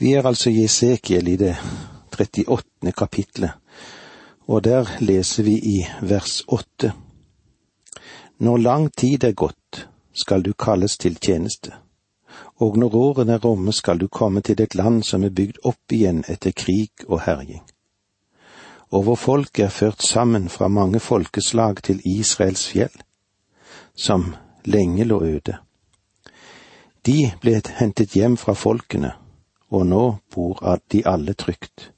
Vi er altså i Esekiel i det 38. kapitlet, og der leser vi i vers 8. Når lang tid er gått, skal du kalles til tjeneste, og når årene er omme, skal du komme til et land som er bygd opp igjen etter krig og herjing, og hvor folk er ført sammen fra mange folkeslag til Israels fjell, som lenge lå øde. De ble hentet hjem fra folkene, og nå bor de alle trygt.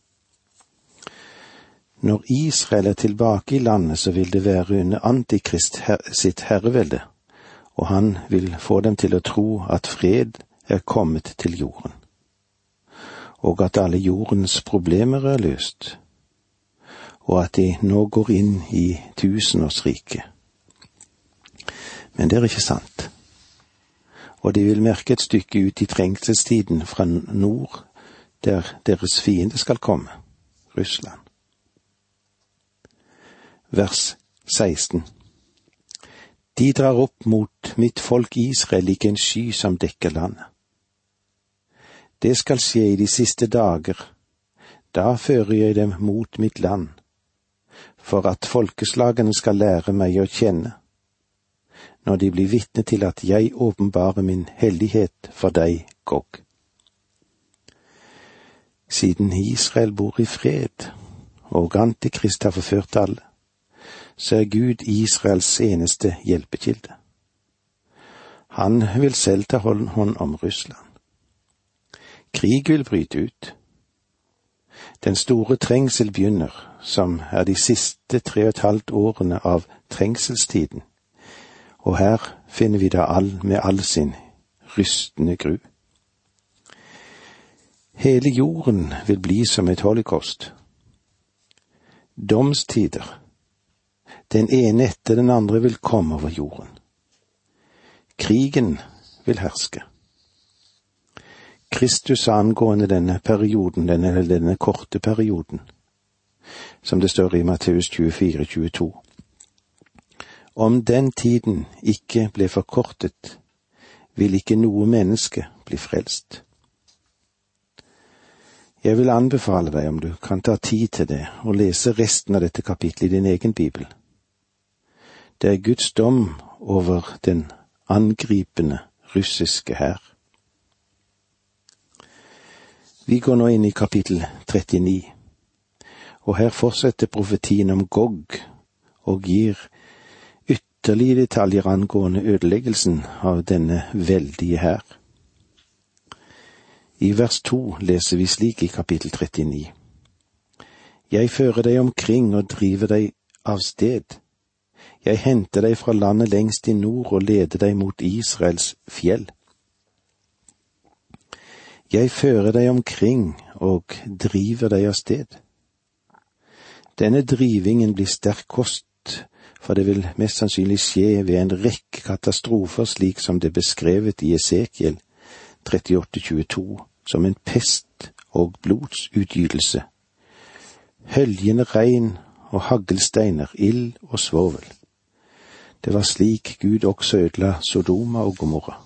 Når Israel er tilbake i landet, så vil det være under Antikrist sitt herrevelde, og han vil få dem til å tro at fred er kommet til jorden, og at alle jordens problemer er løst, og at de nå går inn i tusenårsriket. Men det er ikke sant, og de vil merke et stykke ut i trengselstiden fra nord, der deres fiende skal komme, Russland vers 16. De drar opp mot mitt folk Israel lik en sky som dekker landet. Det skal skje i de siste dager, da fører jeg dem mot mitt land, for at folkeslagene skal lære meg å kjenne, når de blir vitne til at jeg åpenbarer min hellighet for deg, Gog. Siden Israel bor i fred, og Antikrist har forført alle, så er Gud Israels eneste hjelpekilde. Han vil selv ta hånd om Russland. Krig vil bryte ut. Den store trengsel begynner, som er de siste tre og et halvt årene av trengselstiden, og her finner vi da all med all sin rystende gru. Hele jorden vil bli som et holocaust. Domstider den ene etter den andre vil komme over jorden. Krigen vil herske. Kristus angående denne perioden, denne, denne korte perioden, som det står i Matteus 24, 22. Om den tiden ikke ble forkortet, vil ikke noe menneske bli frelst. Jeg vil anbefale deg, om du kan ta tid til det, å lese resten av dette kapittelet i din egen bibel. Det er Guds dom over den angripende russiske hær. Vi går nå inn i kapittel 39, og her fortsetter profetien om Gog og gir ytterligere detaljer angående ødeleggelsen av denne veldige hær. I vers to leser vi slik i kapittel 39. Jeg fører deg omkring og driver deg av sted jeg henter deg fra landet lengst i nord og leder deg mot Israels fjell. Jeg fører deg omkring og driver deg av sted. Denne drivingen blir sterk kost, for det vil mest sannsynlig skje ved en rekke katastrofer slik som det er beskrevet i Esekiel 3822, som en pest og blodsutgytelse, høljende regn og haglsteiner, ild og svovel. Det var slik Gud også ødela Sodoma og Gomorra.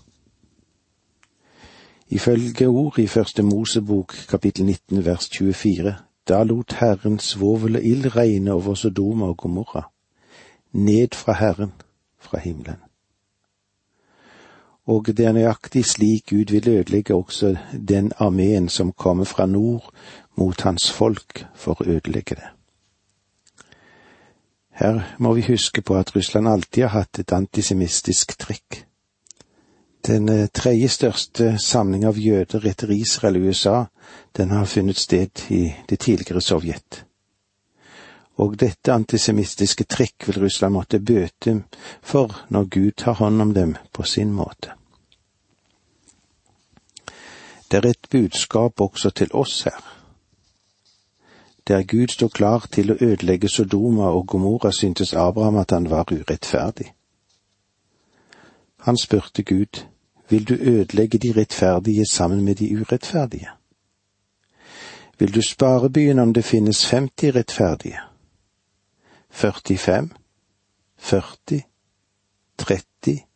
Ifølge ord i første Mosebok kapittel 19 vers 24, da lot Herren svovel og ild regne over Sodoma og Gomorra, ned fra Herren, fra himmelen. Og det er nøyaktig slik Gud vil ødelegge også den armeen som kommer fra nord mot hans folk for å ødelegge det. Her må vi huske på at Russland alltid har hatt et antisemistisk trekk. Den eh, tredje største samling av jøder etter Israel og USA, den har funnet sted i det tidligere Sovjet. Og dette antisemittiske trekk vil Russland måtte bøte for når Gud tar hånd om dem på sin måte. Det er et budskap også til oss her der Gud sto klar til å ødelegge Sodoma og Gomorra, syntes Abraham at han var urettferdig. Han spurte Gud, vil du ødelegge de rettferdige sammen med de urettferdige? Vil du spare byen om det finnes 50 rettferdige? 45? 40? 30?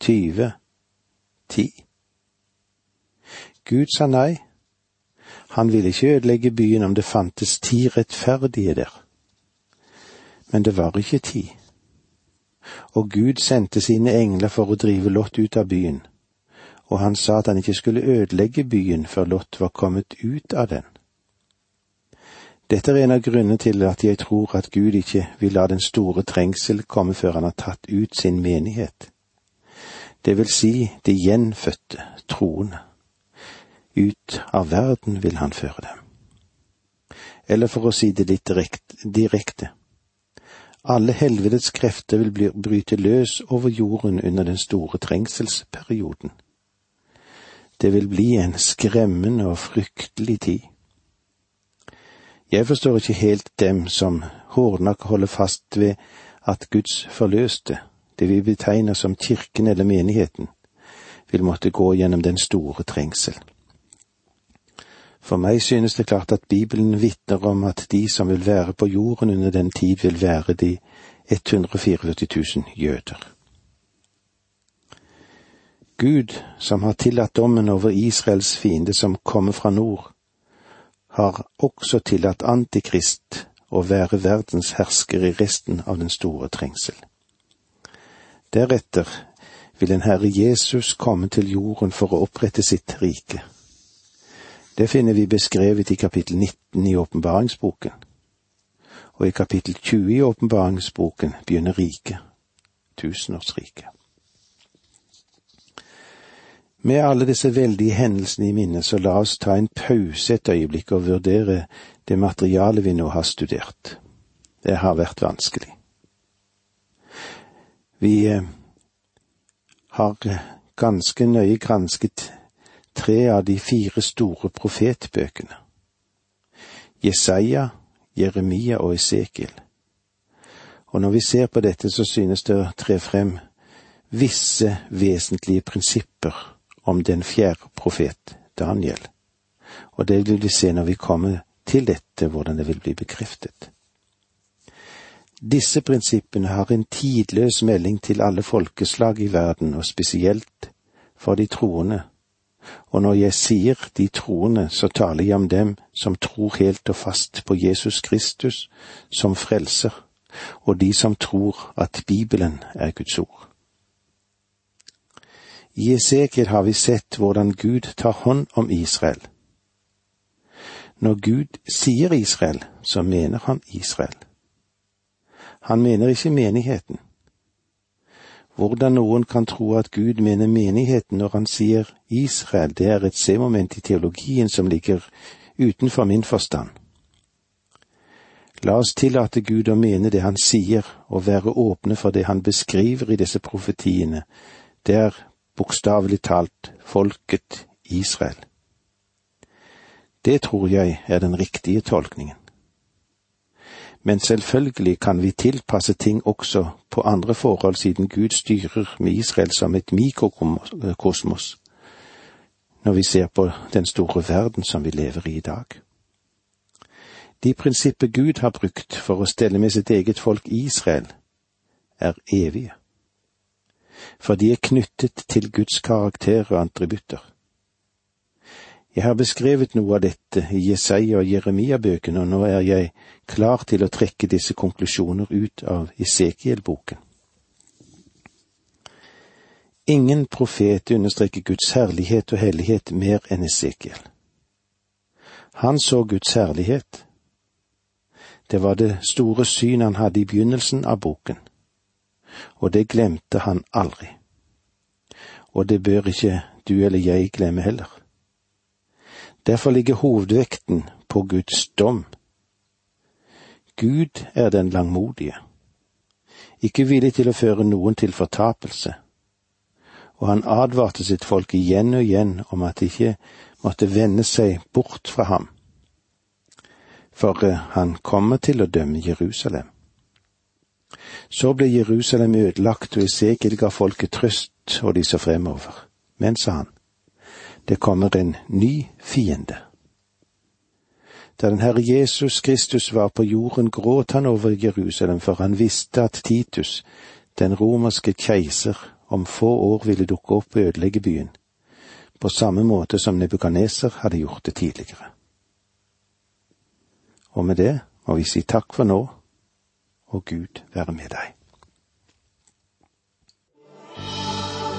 20? 10? Gud sa nei, Han ville ikke ødelegge byen om det fantes ti rettferdige der. Men det var ikke ti. Og Gud sendte sine engler for å drive Lot ut av byen, og han sa at han ikke skulle ødelegge byen før Lot var kommet ut av den. Dette er en av grunnene til at jeg tror at Gud ikke vil la den store trengsel komme før han har tatt ut sin menighet. Det vil si de gjenfødte, troende. Ut av verden vil han føre dem. Eller for å si det litt direkte. Alle helvetes krefter vil bli, bryte løs over jorden under den store trengselsperioden. Det vil bli en skremmende og fryktelig tid. Jeg forstår ikke helt dem som hårdnakk holder fast ved at Guds forløste, det vi betegner som kirken eller menigheten, vil måtte gå gjennom den store trengsel. For meg synes det klart at Bibelen vitner om at de som vil være på jorden under den tid, vil være de 144 000 jøder. Gud, som har tillatt dommen over Israels fiende som kommer fra nord, har også tillatt Antikrist å være verdens hersker i resten av den store trengsel. Deretter vil en Herre Jesus komme til jorden for å opprette sitt rike. Det finner vi beskrevet i kapittel 19 i åpenbaringsboken. Og i kapittel 20 i åpenbaringsboken begynner riket, tusenårsriket. Med alle disse veldige hendelsene i minne, så la oss ta en pause et øyeblikk og vurdere det materialet vi nå har studert. Det har vært vanskelig. Vi eh, har ganske nøye gransket tre av de fire store profetbøkene. Jesaja, Jeremia og Esekiel. Og når vi ser på dette, så synes det å tre frem visse vesentlige prinsipper om den fjerde profet, Daniel, og det vil vi se når vi kommer til dette, hvordan det vil bli bekreftet. Disse prinsippene har en tidløs melding til alle folkeslag i verden, og spesielt for de troende. Og når jeg sier de troende, så taler jeg om dem som tror helt og fast på Jesus Kristus som frelser, og de som tror at Bibelen er Guds ord. I Esekiel har vi sett hvordan Gud tar hånd om Israel. Når Gud sier Israel, så mener han Israel. Han mener ikke menigheten. Hvordan noen kan tro at Gud mener menigheten når han sier Israel, det er et C-moment i teologien som ligger utenfor min forstand. La oss tillate Gud å mene det han sier, og være åpne for det han beskriver i disse profetiene. Det er bokstavelig talt folket Israel. Det tror jeg er den riktige tolkningen. Men selvfølgelig kan vi tilpasse ting også på andre forhold siden Gud styrer med Israel som et mikrokosmos, når vi ser på den store verden som vi lever i i dag. De prinsipper Gud har brukt for å stelle med sitt eget folk Israel, er evige for de er knyttet til Guds karakter og attributter. Jeg har beskrevet noe av dette i Jesaja og Jeremia-bøkene, og nå er jeg klar til å trekke disse konklusjoner ut av Esekiel-boken. Ingen profet understreker Guds herlighet og hellighet mer enn Esekiel. Han så Guds herlighet. Det var det store syn han hadde i begynnelsen av boken og det glemte han aldri. Og det bør ikke du eller jeg glemme heller. Derfor ligger hovedvekten på Guds dom. Gud er den langmodige, ikke villig til å føre noen til fortapelse, og han advarte sitt folk igjen og igjen om at de ikke måtte vende seg bort fra ham, for eh, han kommer til å dømme Jerusalem. Så ble Jerusalem ødelagt, og Esekiel ga folket trøst, og de så fremover. Men, sa han, det kommer en ny fiende. Da den Herre Jesus Kristus var på jorden, gråt han over Jerusalem, for han visste at Titus, den romerske keiser, om få år ville dukke opp og ødelegge byen, på samme måte som Nebukaneser hadde gjort det tidligere. Og med det må vi si takk for nå, og Gud være med deg.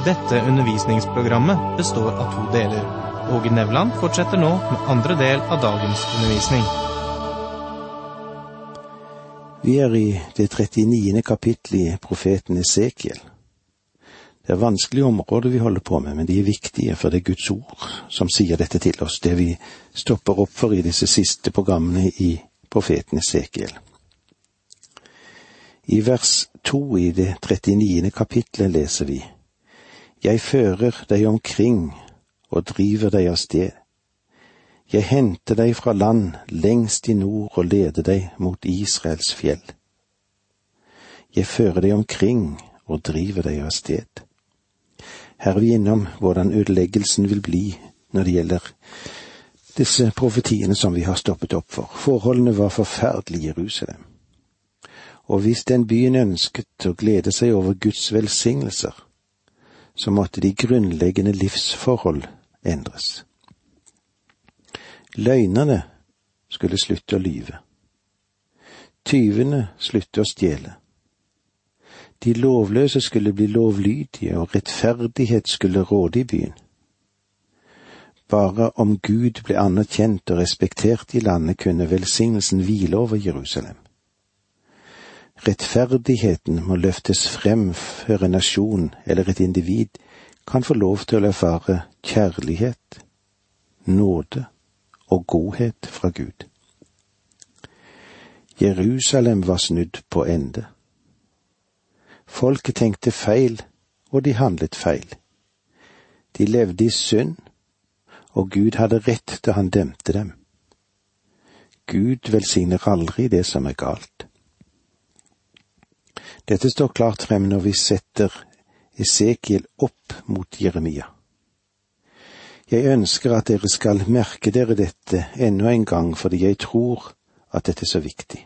Dette undervisningsprogrammet består av to deler. Åge Nevland fortsetter nå med andre del av dagens undervisning. Vi er i det 39. kapittelet i profeten Esekiel. Det er vanskelige områder vi holder på med, men de er viktige, for det er Guds ord som sier dette til oss, det vi stopper opp for i disse siste programmene i profeten Esekiel. I vers to i det 39. kapitlet leser vi Jeg fører deg omkring og driver deg av sted. Jeg henter deg fra land lengst i nord og leder deg mot Israels fjell. Jeg fører deg omkring og driver deg av sted. Her er vi innom hvordan ødeleggelsen vil bli når det gjelder disse profetiene som vi har stoppet opp for. Forholdene var forferdelige i Jerusalem. Og hvis den byen ønsket å glede seg over Guds velsignelser, så måtte de grunnleggende livsforhold endres. Løgnerne skulle slutte å lyve. Tyvene slutte å stjele. De lovløse skulle bli lovlydige, og rettferdighet skulle råde i byen. Bare om Gud ble anerkjent og respektert i landet, kunne velsignelsen hvile over Jerusalem. Rettferdigheten må løftes frem før en nasjon eller et individ kan få lov til å erfare kjærlighet, nåde og godhet fra Gud. Jerusalem var snudd på ende. Folket tenkte feil, og de handlet feil. De levde i synd, og Gud hadde rett da han dømte dem. Gud velsigner aldri det som er galt. Dette står klart frem når vi setter Esekiel opp mot Jeremia. Jeg ønsker at dere skal merke dere dette enda en gang fordi jeg tror at dette er så viktig.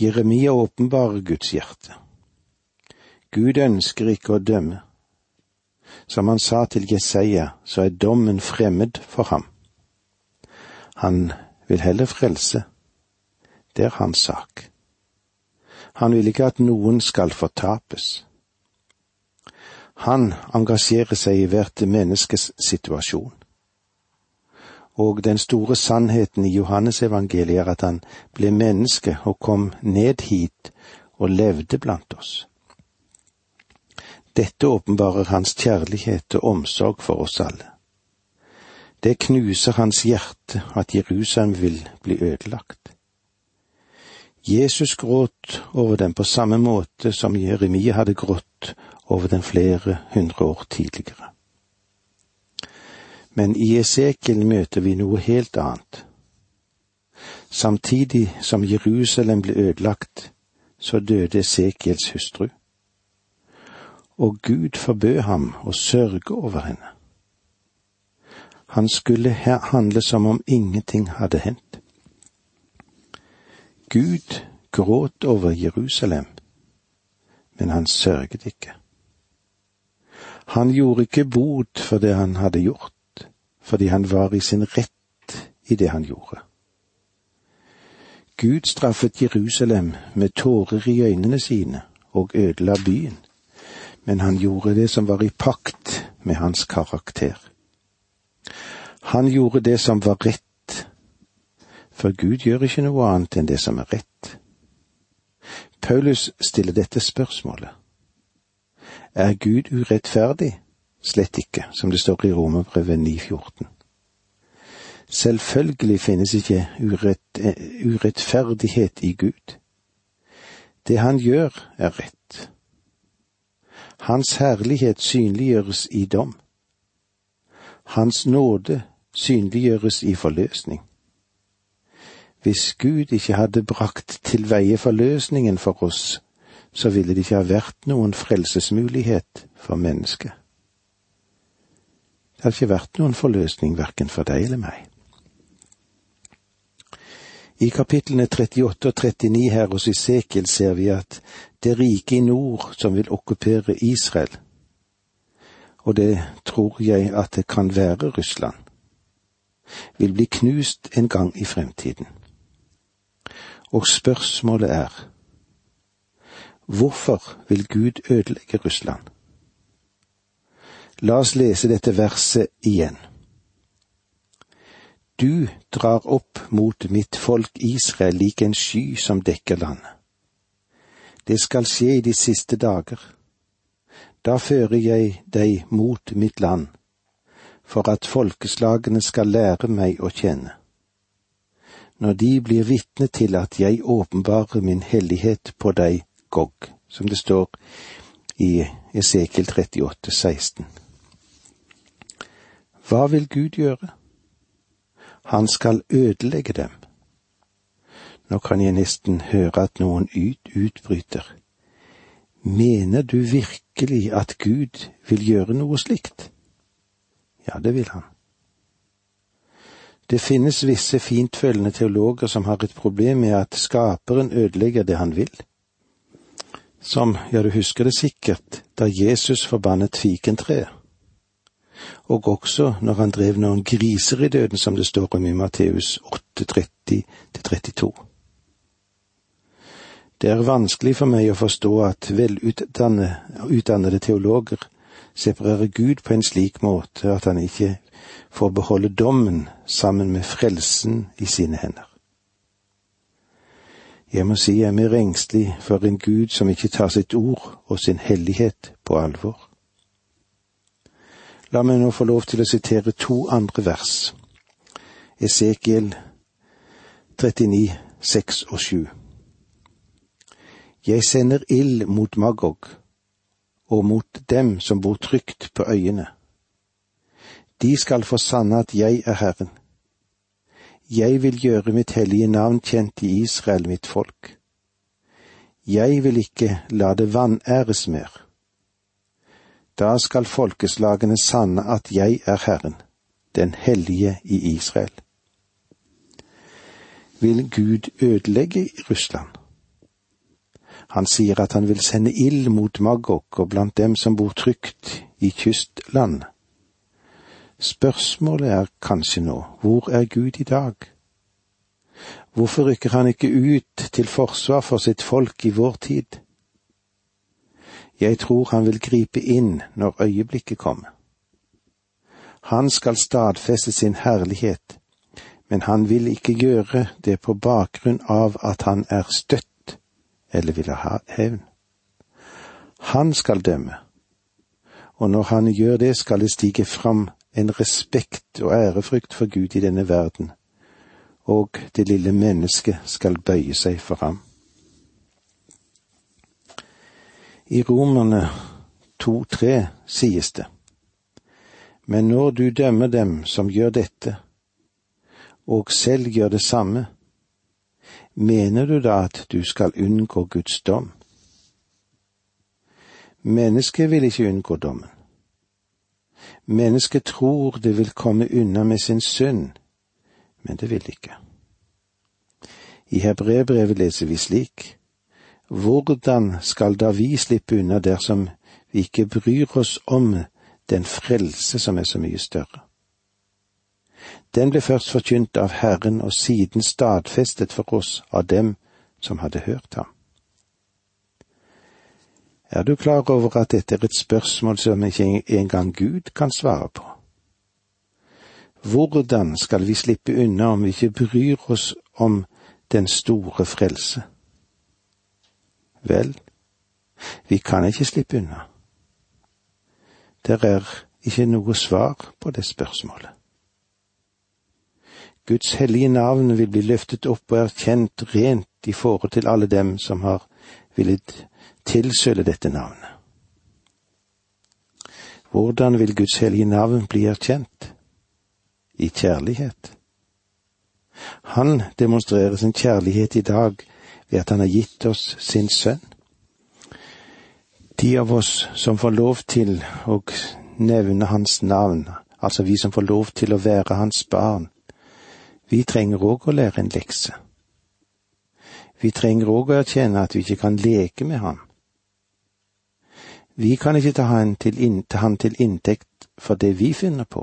Jeremia åpenbarer Guds hjerte. Gud ønsker ikke å dømme. Som han sa til Jesaja, så er dommen fremmed for ham. Han vil heller frelse. Det er hans sak. Han vil ikke at noen skal fortapes. Han engasjerer seg i hvert menneskes situasjon. Og den store sannheten i Johannesevangeliet er at han ble menneske og kom ned hit og levde blant oss. Dette åpenbarer hans kjærlighet og omsorg for oss alle. Det knuser hans hjerte at Jerusalem vil bli ødelagt. Jesus gråt over dem på samme måte som Jeremia hadde grått over den flere hundre år tidligere. Men i Esekiel møter vi noe helt annet. Samtidig som Jerusalem ble ødelagt, så døde Esekiels hustru. Og Gud forbød ham å sørge over henne. Han skulle handle som om ingenting hadde hendt. Gud gråt over Jerusalem, men han sørget ikke. Han gjorde ikke bot for det han hadde gjort fordi han var i sin rett i det han gjorde. Gud straffet Jerusalem med tårer i øynene sine og ødela byen, men han gjorde det som var i pakt med hans karakter. Han gjorde det som var rett, for Gud gjør ikke noe annet enn det som er rett. Paulus stiller dette spørsmålet. Er Gud urettferdig? Slett ikke, som det står i Romerbrevet 9,14. Selvfølgelig finnes ikke urett, urettferdighet i Gud. Det han gjør, er rett. Hans herlighet synliggjøres i dom. Hans nåde synliggjøres i forløsning. Hvis Gud ikke hadde brakt til veie forløsningen for oss, så ville det ikke ha vært noen frelsesmulighet for mennesket. Det hadde ikke vært noen forløsning verken for deg eller meg. I kapitlene 38 og 39 her hos Isekiel ser vi at det rike i nord som vil okkupere Israel, og det tror jeg at det kan være Russland, vil bli knust en gang i fremtiden. Og spørsmålet er, hvorfor vil Gud ødelegge Russland? La oss lese dette verset igjen. Du drar opp mot mitt folk Israel lik en sky som dekker landet. Det skal skje i de siste dager. Da fører jeg deg mot mitt land, for at folkeslagene skal lære meg å kjenne. Når de blir vitne til at jeg åpenbarer min hellighet på deg, Gog, som det står i Esekiel 38, 16. Hva vil Gud gjøre? Han skal ødelegge dem. Nå kan jeg nesten høre at noen ut utbryter. Mener du virkelig at Gud vil gjøre noe slikt? Ja, det vil han. Det finnes visse fintfølende teologer som har et problem med at skaperen ødelegger det han vil. Som, ja, du husker det sikkert, da Jesus forbannet fikentreet. Og også når han drev noen griser i døden, som det står om i Matteus 8.30-32. Det er vanskelig for meg å forstå at velutdannede teologer separerer Gud på en slik måte at han ikke får beholde dommen sammen med frelsen i sine hender. Jeg må si jeg er mer engstelig for en Gud som ikke tar sitt ord og sin hellighet på alvor. La meg nå få lov til å sitere to andre vers. Esekiel 39, 6 og 7. Jeg sender ild mot Magog og mot dem som bor trygt på øyene. De skal få sanne at jeg er Herren. Jeg vil gjøre mitt hellige navn kjent i Israel, mitt folk. Jeg vil ikke la det vanæres mer. Da skal folkeslagene sanne at jeg er Herren, den hellige i Israel. Vil Gud ødelegge Russland? Han sier at han vil sende ild mot Magog og blant dem som bor trygt i kystland. Spørsmålet er kanskje nå, hvor er Gud i dag? Hvorfor rykker han ikke ut til forsvar for sitt folk i vår tid? Jeg tror han vil gripe inn når øyeblikket kommer. Han skal stadfeste sin herlighet, men han vil ikke gjøre det på bakgrunn av at han er støtt eller vil ha hevn. Han skal dømme, og når han gjør det, skal det stige fram en respekt og ærefrykt for Gud i denne verden, og det lille mennesket skal bøye seg for ham. I Romerne 2,3 sies det, Men når du dømmer dem som gjør dette, og selv gjør det samme, mener du da at du skal unngå Guds dom? Mennesket vil ikke unngå dommen. Mennesket tror det vil komme unna med sin synd, men det vil ikke. I Hebrebrevet leser vi slik:" Hvordan skal da vi slippe unna dersom vi ikke bryr oss om den frelse som er så mye større? Den ble først forkynt av Herren og siden stadfestet for oss av dem som hadde hørt ham. Er du klar over at dette er et spørsmål som ikke engang Gud kan svare på? Hvordan skal vi slippe unna om vi ikke bryr oss om den store frelse? Vel, vi kan ikke slippe unna. Det er ikke noe svar på det spørsmålet. Guds hellige navn vil bli løftet opp og erkjent rent i forhold til alle dem som har villet tilsøle dette navnet. Hvordan vil Guds hellige navn bli erkjent? I kjærlighet. Han demonstrerer sin kjærlighet i dag ved at han har gitt oss sin sønn. De av oss som får lov til å nevne hans navn, altså vi som får lov til å være hans barn, vi trenger òg å lære en lekse. Vi trenger òg å erkjenne at vi ikke kan leke med ham. Vi kan ikke ta han til, ta han til inntekt for det vi finner på.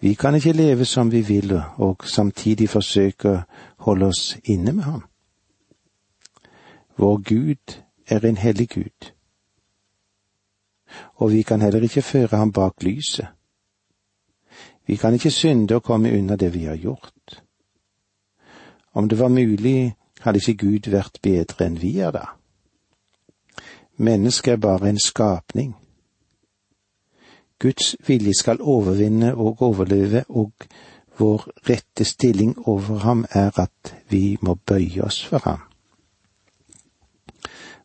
Vi kan ikke leve som vi vil og samtidig forsøke å holde oss inne med ham. Vår Gud er en hellig Gud, og vi kan heller ikke føre ham bak lyset. Vi kan ikke synde og komme unna det vi har gjort. Om det var mulig, hadde ikke Gud vært bedre enn vi er da. Mennesket er bare en skapning. Guds vilje skal overvinne og overleve, og vår rette stilling over ham er at vi må bøye oss for ham.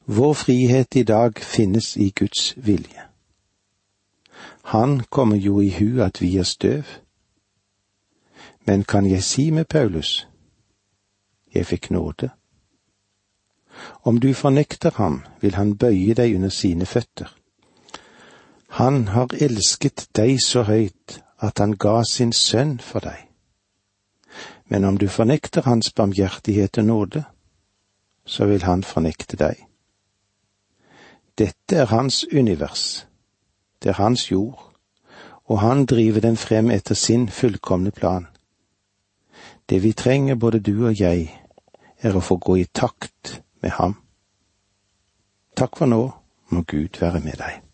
Vår frihet i dag finnes i Guds vilje. Han kommer jo i hu at vi er støv. Men kan jeg si med Paulus, jeg fikk nåde. Om du fornekter ham, vil han bøye deg under sine føtter. Han har elsket deg så høyt at han ga sin sønn for deg. Men om du fornekter hans barmhjertighet og nåde, så vil han fornekte deg. Dette er hans univers, det er hans jord, og han driver den frem etter sin fullkomne plan. Det vi trenger, både du og jeg, er å få gå i takt med ham. Takk for nå, må Gud være med deg.